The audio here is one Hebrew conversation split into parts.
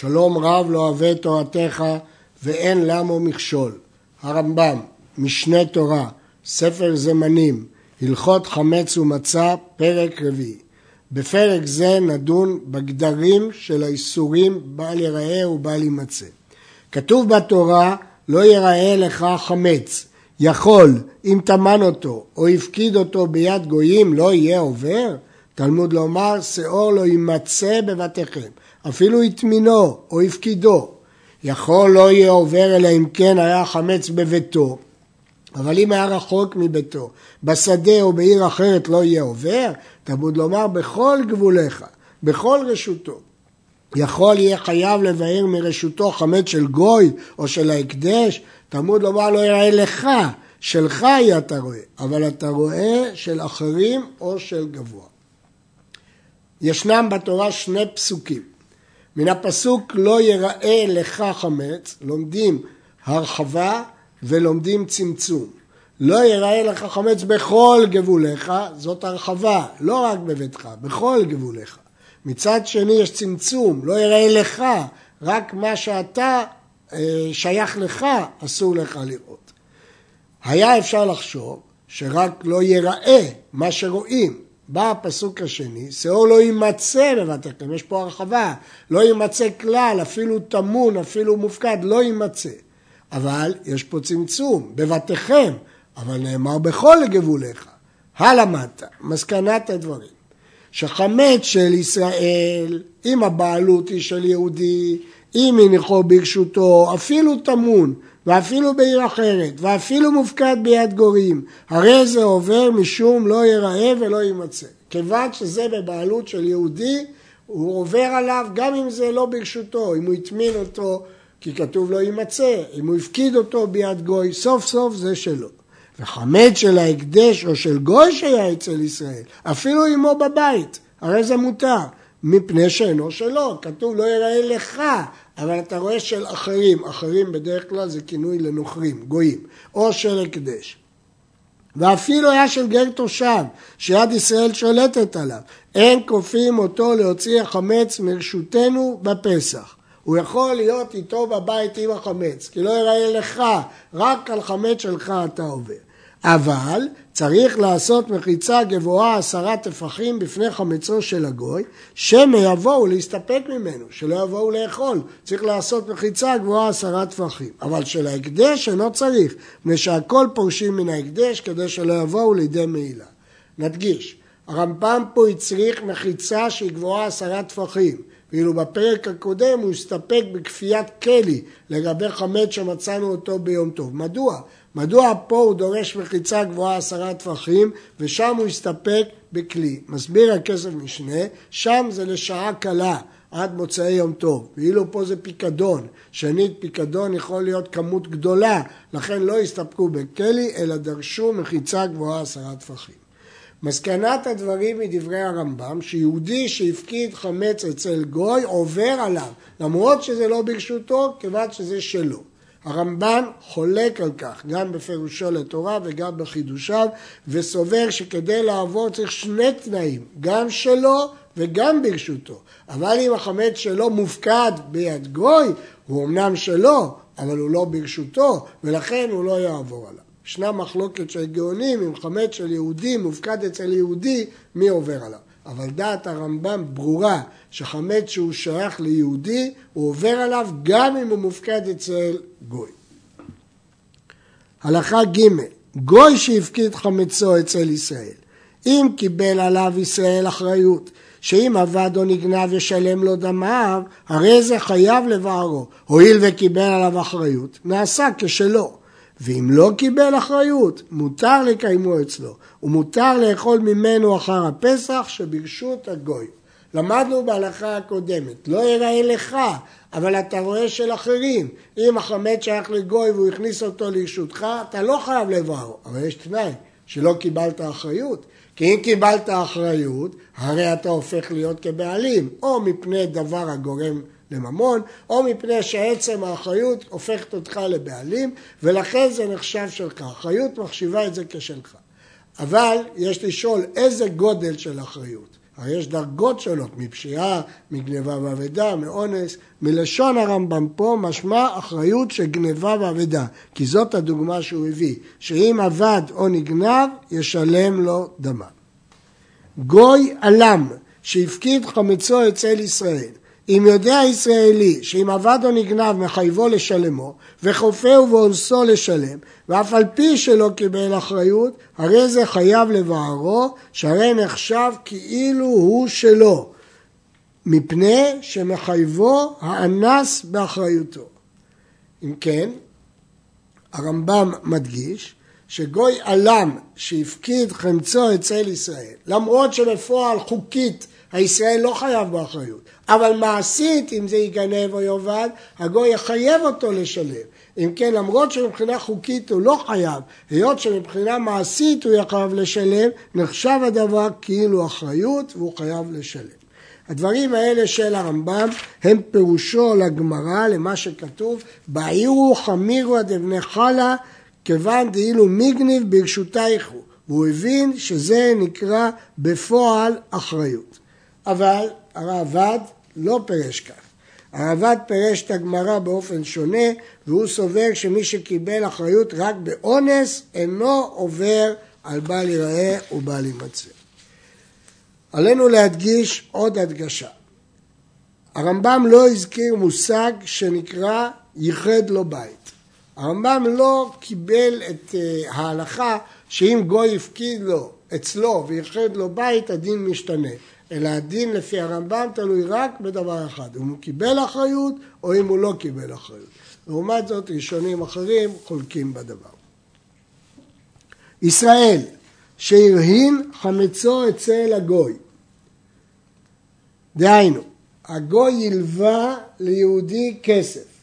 שלום רב לא אוהב תורתך ואין למו מכשול. הרמב"ם, משנה תורה, ספר זמנים, הלכות חמץ ומצה, פרק רביעי. בפרק זה נדון בגדרים של האיסורים בל יראה ובל יימצא. כתוב בתורה לא יראה לך חמץ, יכול אם טמן אותו או הפקיד אותו ביד גויים לא יהיה עובר? תלמוד לומר שאור לא יימצא בבתיכם, אפילו הטמינו או הפקידו. יכול לא יהיה עובר אלא אם כן היה חמץ בביתו, אבל אם היה רחוק מביתו, בשדה או בעיר אחרת לא יהיה עובר, תלמוד לומר בכל גבוליך, בכל רשותו. יכול יהיה חייב לבאר מרשותו חמץ של גוי או של ההקדש, תלמוד לומר לא יראה לך, שלך יהיה אתה רואה, אבל אתה רואה של אחרים או של גבוה. ישנם בתורה שני פסוקים. מן הפסוק לא יראה לך חמץ, לומדים הרחבה ולומדים צמצום. לא יראה לך חמץ בכל גבוליך, זאת הרחבה, לא רק בביתך, בכל גבוליך. מצד שני יש צמצום, לא יראה לך, רק מה שאתה אה, שייך לך, אסור לך לראות. היה אפשר לחשוב שרק לא יראה מה שרואים, בא הפסוק השני, שאור לא יימצא בבתיכם, יש פה הרחבה, לא יימצא כלל, אפילו טמון, אפילו מופקד, לא יימצא. אבל יש פה צמצום, בבתיכם, אבל נאמר בכל גבוליך. הלמדת, מסקנת הדברים, שחמץ של ישראל, אם הבעלות היא של יהודי, אם הניחו ברשותו, אפילו טמון, ואפילו בעיר אחרת, ואפילו מופקד ביד גורים, הרי זה עובר משום לא ייראה ולא יימצא. כיוון שזה בבעלות של יהודי, הוא עובר עליו גם אם זה לא ברשותו, אם הוא הטמין אותו, כי כתוב לא יימצא, אם הוא הפקיד אותו ביד גוי, סוף סוף זה שלו. וחמץ של ההקדש או של גוי שהיה אצל ישראל, אפילו עמו בבית, הרי זה מותר, מפני שאינו שלו, כתוב לא ייראה לך, אבל אתה רואה של אחרים, אחרים בדרך כלל זה כינוי לנוכרים, גויים, או של הקדש. ואפילו היה של גר תושב, שיד ישראל שולטת עליו. אין כופים אותו להוציא החמץ מרשותנו בפסח. הוא יכול להיות איתו בבית עם החמץ, כי לא יראה לך, רק על חמץ שלך אתה עובר. אבל צריך לעשות מחיצה גבוהה עשרה טפחים בפני חמצו של הגוי, שמא יבואו להסתפק ממנו, שלא יבואו לאכול. צריך לעשות מחיצה גבוהה עשרה טפחים. אבל של ההקדש אינו צריך, מפני שהכל פורשים מן ההקדש כדי שלא יבואו לידי מעילה. נדגיש, הרמב"ם פה הצריך מחיצה שהיא גבוהה עשרה טפחים. ואילו בפרק הקודם הוא הסתפק בכפיית כלי לגבי חמץ שמצאנו אותו ביום טוב. מדוע? מדוע פה הוא דורש מחיצה גבוהה עשרה טפחים ושם הוא הסתפק בכלי? מסביר הכסף משנה, שם זה לשעה קלה עד מוצאי יום טוב, ואילו פה זה פיקדון, שנית פיקדון יכול להיות כמות גדולה, לכן לא הסתפקו בכלי אלא דרשו מחיצה גבוהה עשרה טפחים. מסקנת הדברים מדברי הרמב"ם, שיהודי שהפקיד חמץ אצל גוי עובר עליו, למרות שזה לא ברשותו, כיוון שזה שלו. הרמב"ן חולק על כך, גם בפירושו לתורה וגם בחידושיו, וסובר שכדי לעבור צריך שני תנאים, גם שלו וגם ברשותו. אבל אם החמץ שלו מופקד ביד גוי, הוא אמנם שלו, אבל הוא לא ברשותו, ולכן הוא לא יעבור עליו. ישנה מחלוקת של גאונים אם חמץ של יהודי מופקד אצל יהודי, מי עובר עליו. אבל דעת הרמב"ם ברורה שחמץ שהוא שייך ליהודי, הוא עובר עליו גם אם הוא מופקד אצל גוי. הלכה ג' גוי שהפקיד חמצו אצל ישראל, אם קיבל עליו ישראל אחריות, שאם עבד או נגנב ישלם לו דמיו, הרי זה חייב לבערו, הואיל וקיבל עליו אחריות, נעשה כשלו. ואם לא קיבל אחריות, מותר לקיימו אצלו, ומותר לאכול ממנו אחר הפסח שברשות הגוי. למדנו בהלכה הקודמת, לא יראה לך, אבל אתה רואה של אחרים. אם החמץ שייך לגוי והוא הכניס אותו לרשותך, אתה לא חייב לבערו, אבל יש תנאי, שלא קיבלת אחריות. כי אם קיבלת אחריות, הרי אתה הופך להיות כבעלים, או מפני דבר הגורם לממון, או מפני שעצם האחריות הופכת אותך לבעלים, ולכן זה נחשב שלך. אחריות מחשיבה את זה כשלך. אבל יש לשאול איזה גודל של אחריות. הרי יש דרגות שונות, מפשיעה, מגניבה ואבדה, מאונס. מלשון הרמב"ם פה משמע אחריות של גניבה ואבדה, כי זאת הדוגמה שהוא הביא, שאם אבד או נגנב, ישלם לו דמה. גוי עלם שהפקיד חמצו אצל ישראל, אם יודע ישראלי שאם עבד או נגנב מחייבו לשלמו, וחופהו ואונסו לשלם, ואף על פי שלא קיבל אחריות, הרי זה חייב לבערו, שהרי נחשב כאילו הוא שלו, מפני שמחייבו האנס באחריותו. אם כן, הרמב"ם מדגיש שגוי עלם שהפקיד חמצו אצל ישראל, למרות שבפועל חוקית הישראל לא חייב באחריות, אבל מעשית אם זה ייגנב או יאבד, הגוי יחייב אותו לשלם. אם כן, למרות שמבחינה חוקית הוא לא חייב, היות שמבחינה מעשית הוא יחייב לשלם, נחשב הדבר כאילו אחריות והוא חייב לשלם. הדברים האלה של הרמב"ם הם פירושו לגמרא, למה שכתוב, בעירו חמירו דבני חלה כיוון דאילו מיגניב ברשותייך הוא. והוא הבין שזה נקרא בפועל אחריות. אבל הרעב"ד לא פירש כך. הרעב"ד פירש את הגמרא באופן שונה, והוא סובר שמי שקיבל אחריות רק באונס אינו עובר על בל ייראה ובל יימצא. עלינו להדגיש עוד הדגשה. הרמב"ם לא הזכיר מושג שנקרא ייחד לו בית. הרמב"ם לא קיבל את אה, ההלכה שאם גוי הפקיד לו אצלו וייחד לו בית, הדין משתנה. אלא הדין לפי הרמב"ם תלוי רק בדבר אחד, אם הוא קיבל אחריות או אם הוא לא קיבל אחריות. לעומת זאת, ראשונים אחרים חולקים בדבר. ישראל, שהרהין חמצו אצל הגוי. דהיינו, הגוי ילווה ליהודי כסף,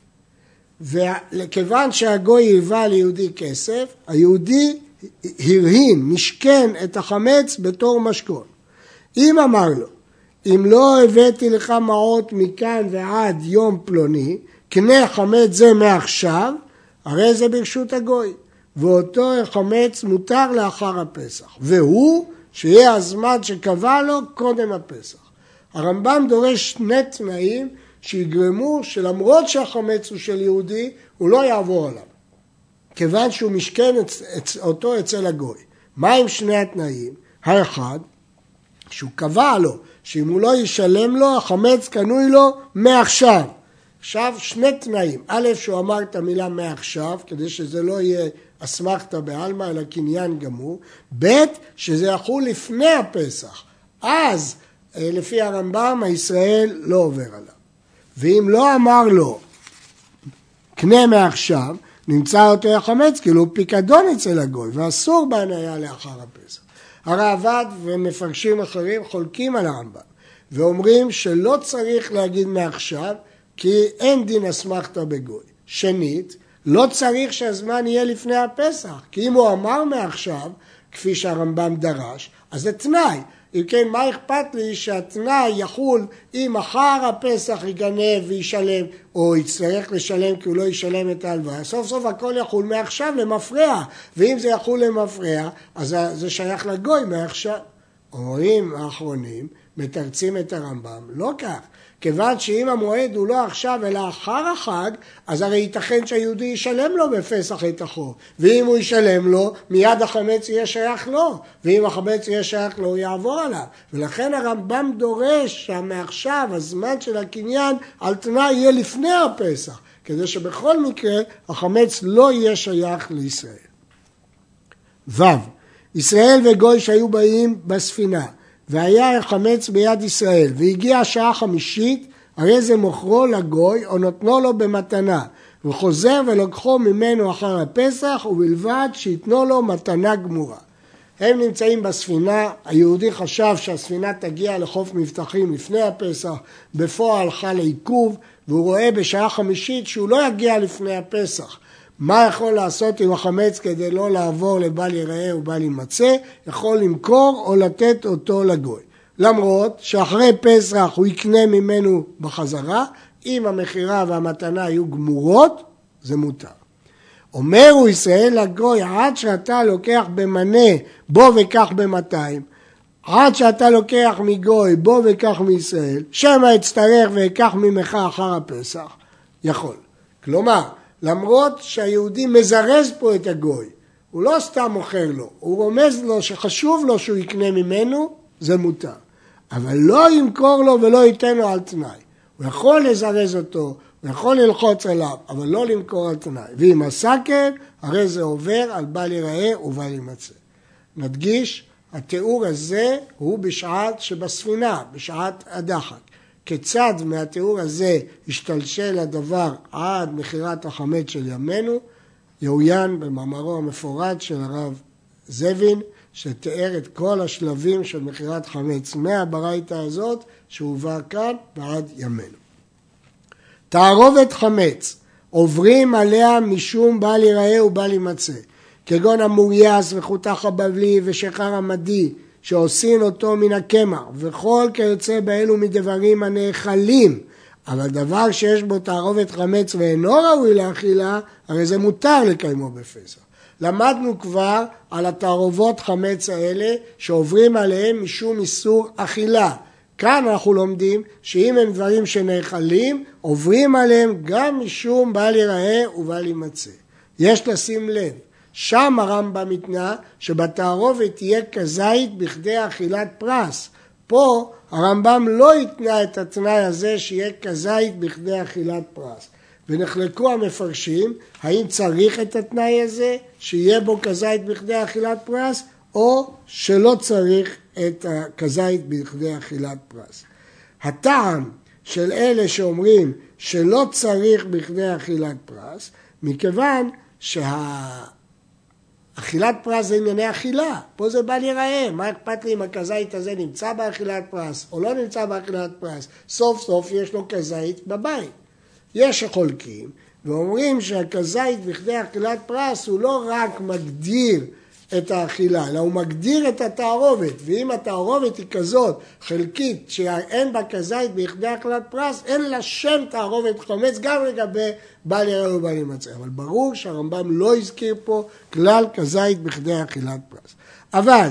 וכיוון שהגוי ילווה ליהודי כסף, היהודי הרהין, משכן את החמץ בתור משכון. אם אמר לו, אם לא הבאתי לך מעות מכאן ועד יום פלוני, קנה חמץ זה מעכשיו, הרי זה ברשות הגוי. ואותו חמץ מותר לאחר הפסח. והוא, שיהיה הזמן שקבע לו קודם הפסח. הרמב"ם דורש שני תנאים שיגרמו שלמרות שהחמץ הוא של יהודי, הוא לא יעבור עליו. כיוון שהוא משכן אותו אצל הגוי. מה עם שני התנאים? האחד, שהוא קבע לו שאם הוא לא ישלם לו, החמץ קנוי לו מעכשיו. עכשיו שני תנאים, א', שהוא אמר את המילה מעכשיו, כדי שזה לא יהיה אסמכתא בעלמא, אלא קניין גמור, ב', שזה יחול לפני הפסח. אז, אה, לפי הרמב"ם, הישראל לא עובר עליו. ואם לא אמר לו, קנה מעכשיו, נמצא יותר חמץ, כאילו הוא פיקדון אצל הגוי, ואסור בהניה לאחר הפסח. הראב"ד ומפרשים אחרים חולקים על הרמב"ם ואומרים שלא צריך להגיד מעכשיו כי אין דין אסמכתא בגוי. שנית, לא צריך שהזמן יהיה לפני הפסח, כי אם הוא אמר מעכשיו, כפי שהרמב"ם דרש, אז זה תנאי. אם כן, מה אכפת לי שהתנאי יחול אם אחר הפסח ייגנב וישלם, או יצטרך לשלם כי הוא לא ישלם את ההלוואה. סוף סוף הכל יחול מעכשיו למפרע, ואם זה יחול למפרע, אז זה שייך לגוי מעכשיו. אומרים האחרונים, מתרצים את הרמב"ם, לא כך. כיוון שאם המועד הוא לא עכשיו אלא אחר החג, אז הרי ייתכן שהיהודי ישלם לו בפסח את החוב. ואם הוא ישלם לו, מיד החמץ יהיה שייך לו. ואם החמץ יהיה שייך לו, הוא יעבור עליו. ולכן הרמב"ם דורש שמעכשיו הזמן של הקניין על תנאי יהיה לפני הפסח. כדי שבכל מקרה החמץ לא יהיה שייך לישראל. ו. ישראל וגוי שהיו באים בספינה והיה חמץ ביד ישראל, והגיעה השעה חמישית, הרי זה מוכרו לגוי או נותנו לו במתנה, וחוזר ולקחו ממנו אחר הפסח, ובלבד שייתנו לו מתנה גמורה. הם נמצאים בספינה, היהודי חשב שהספינה תגיע לחוף מבטחים לפני הפסח, בפועל חל עיכוב, והוא רואה בשעה חמישית שהוא לא יגיע לפני הפסח. מה יכול לעשות עם החמץ כדי לא לעבור לבל ייראה ובל יימצא? יכול למכור או לתת אותו לגוי. למרות שאחרי פסח הוא יקנה ממנו בחזרה, אם המכירה והמתנה היו גמורות, זה מותר. אומר הוא ישראל לגוי, עד שאתה לוקח במנה בוא וקח במאתיים, עד שאתה לוקח מגוי, בוא וקח מישראל, שמא אצטרך ואקח ממך אחר הפסח, יכול. כלומר, למרות שהיהודי מזרז פה את הגוי, הוא לא סתם מוכר לו, הוא רומז לו שחשוב לו שהוא יקנה ממנו, זה מותר. אבל לא ימכור לו ולא ייתן לו על תנאי. הוא יכול לזרז אותו, הוא יכול ללחוץ עליו, אבל לא למכור על תנאי. ואם עשה כן, הרי זה עובר על בל ייראה ובל יימצא. נדגיש, התיאור הזה הוא בשעת שבספינה, בשעת הדחק. כיצד מהתיאור הזה השתלשל הדבר עד מכירת החמץ של ימינו, יאוין במאמרו המפורט של הרב זבין, שתיאר את כל השלבים של מכירת חמץ מהברייתא הזאת שהובא כאן ועד ימינו. תערובת חמץ, עוברים עליה משום בל ייראה ובל יימצא, כגון המורייס וחותך הבבלי ושחר המדי, שעושים אותו מן הקמח, וכל כיוצא באלו מדברים הנאכלים, אבל דבר שיש בו תערובת חמץ ואינו ראוי לאכילה, הרי זה מותר לקיימו בפסח. למדנו כבר על התערובות חמץ האלה שעוברים עליהם משום איסור אכילה. כאן אנחנו לומדים שאם הם דברים שנאכלים, עוברים עליהם גם משום בל ייראה ובל יימצא. יש לשים לב, שם הרמב"ם התנה שבתערובת תהיה כזית בכדי אכילת פרס. פה הרמב"ם לא התנה את התנאי הזה שיהיה כזית בכדי אכילת פרס. ונחלקו המפרשים האם צריך את התנאי הזה שיהיה בו כזית בכדי אכילת פרס או שלא צריך את הכזית בכדי אכילת פרס. הטעם של אלה שאומרים שלא צריך בכדי אכילת פרס, מכיוון שהאכילת פרס זה ענייני אכילה, פה זה בל ייראה, מה אכפת לי אם הכזית הזה נמצא באכילת פרס או לא נמצא באכילת פרס, סוף סוף יש לו כזית בבית. יש שחולקים ואומרים שהכזית בכדי אכילת פרס הוא לא רק מגדיר את האכילה, אלא הוא מגדיר את התערובת, ואם התערובת היא כזאת חלקית שאין בה כזית בכדי אכילת פרס, אין לה שם תערובת חומץ גם לגבי בל יראה ובל ימצא. אבל ברור שהרמב"ם לא הזכיר פה כלל כזית בכדי אכילת פרס. אבל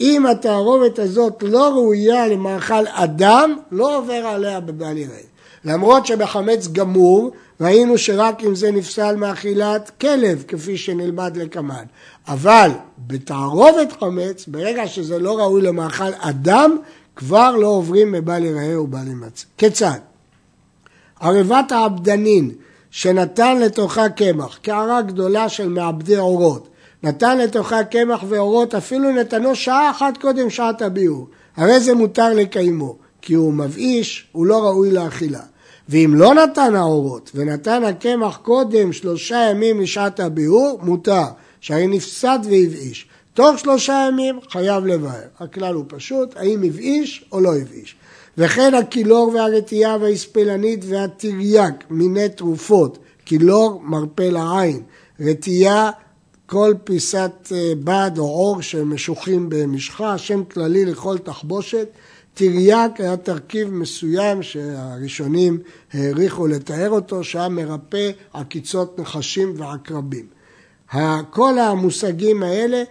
אם התערובת הזאת לא ראויה למאכל אדם, לא עובר עליה בבל יראה. למרות שבחמץ גמור ראינו שרק אם זה נפסל מאכילת כלב, כפי שנלמד לקמן. אבל בתערובת חמץ, ברגע שזה לא ראוי למאכל אדם, כבר לא עוברים מבל יראה ובל ימצא. כיצד? ערבת העבדנין שנתן לתוכה קמח, קערה גדולה של מעבדי אורות, נתן לתוכה קמח ואורות, אפילו נתנו שעה אחת קודם שעת הביאור. הרי זה מותר לקיימו, כי הוא מבאיש, הוא לא ראוי לאכילה. ואם לא נתן האורות ונתן הקמח קודם שלושה ימים לשעת הביאור, מותר, שהרי נפסד והבאיש. תוך שלושה ימים חייב לבאר. הכלל הוא פשוט, האם הבאיש או לא הבאיש. וכן הקילור והרטייה והאספלנית והתרי"ק, מיני תרופות, קילור מרפא לעין, רטייה כל פיסת אה, בד או עור שמשוחים במשחה, שם כללי לכל תחבושת, תרי"ק היה תרכיב מסוים שהראשונים העריכו לתאר אותו, שהיה מרפא עקיצות נחשים ועקרבים. כל המושגים האלה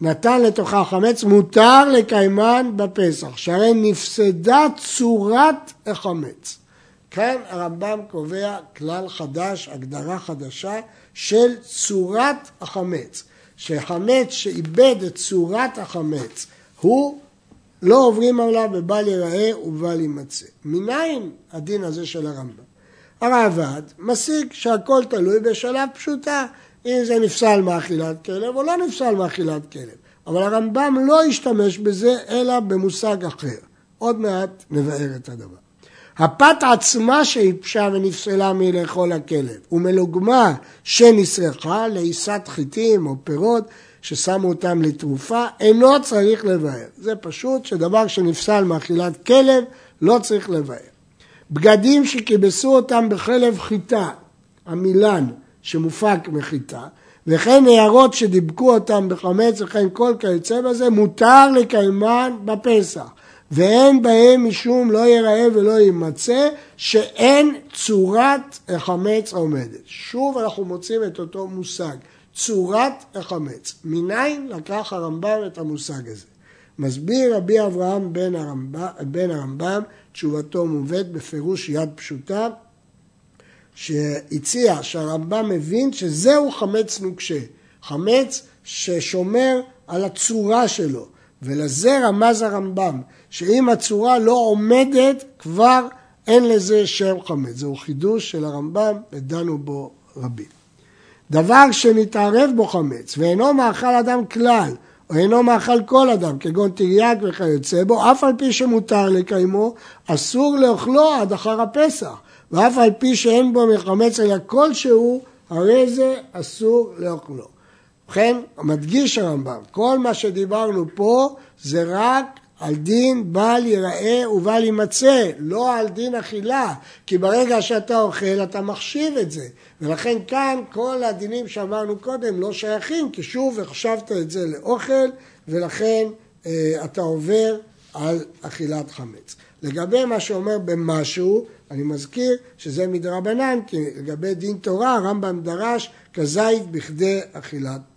נתן לתוכה חמץ, מותר לקיימן בפסח, שהרי נפסדה צורת החמץ. כאן הרמב"ם קובע כלל חדש, הגדרה חדשה של צורת החמץ. שחמץ שאיבד את צורת החמץ הוא לא עוברים עליו ובל ייראה ובל יימצא. מניין הדין הזה של הרמב"ם? הרעב"ד מסיק שהכל תלוי בשלב פשוטה, אם זה נפסל מאכילת כלב או לא נפסל מאכילת כלב. אבל הרמב"ם לא השתמש בזה אלא במושג אחר. עוד מעט נבאר את הדבר. הפת עצמה שהיבשה ונפסלה מלאכול הכלב ומלוגמה שנסרחה לעיסת חיטים או פירות ששמו אותם לתרופה, אינו צריך לבאר. זה פשוט שדבר שנפסל מאכילת כלב לא צריך לבאר. בגדים שכיבסו אותם בחלב חיטה, המילן שמופק מחיטה, וכן ניירות שדיבקו אותם בחמץ וכן כל כיוצא בזה, מותר לקיימן בפסח. ואין בהם משום לא ייראה ולא יימצא, שאין צורת החמץ עומדת. שוב אנחנו מוצאים את אותו מושג. צורת החמץ. מניין לקח הרמב"ם את המושג הזה? מסביר רבי אברהם בן הרמב"ם, בן הרמב"ם תשובתו מובאת בפירוש יד פשוטה, שהציע שהרמב"ם מבין שזהו חמץ נוקשה, חמץ ששומר על הצורה שלו, ולזה רמז הרמב"ם, שאם הצורה לא עומדת כבר אין לזה שם חמץ. זהו חידוש של הרמב"ם ודנו בו רבים. דבר שמתערב בו חמץ ואינו מאכל אדם כלל, או אינו מאכל כל אדם, כגון תרי"ג וכיוצא בו, אף על פי שמותר לקיימו, אסור לאוכלו עד אחר הפסח. ואף על פי שאין בו מחמץ אלא כלשהו, הרי זה אסור לאוכלו. ובכן, מדגיש הרמב"ם, כל מה שדיברנו פה זה רק על דין בל ייראה ובל יימצא, לא על דין אכילה, כי ברגע שאתה אוכל אתה מחשיב את זה, ולכן כאן כל הדינים שאמרנו קודם לא שייכים, כי שוב החשבת את זה לאוכל, ולכן אה, אתה עובר על אכילת חמץ. לגבי מה שאומר במשהו, אני מזכיר שזה מדרבנן, כי לגבי דין תורה הרמב"ם דרש כזית בכדי אכילת.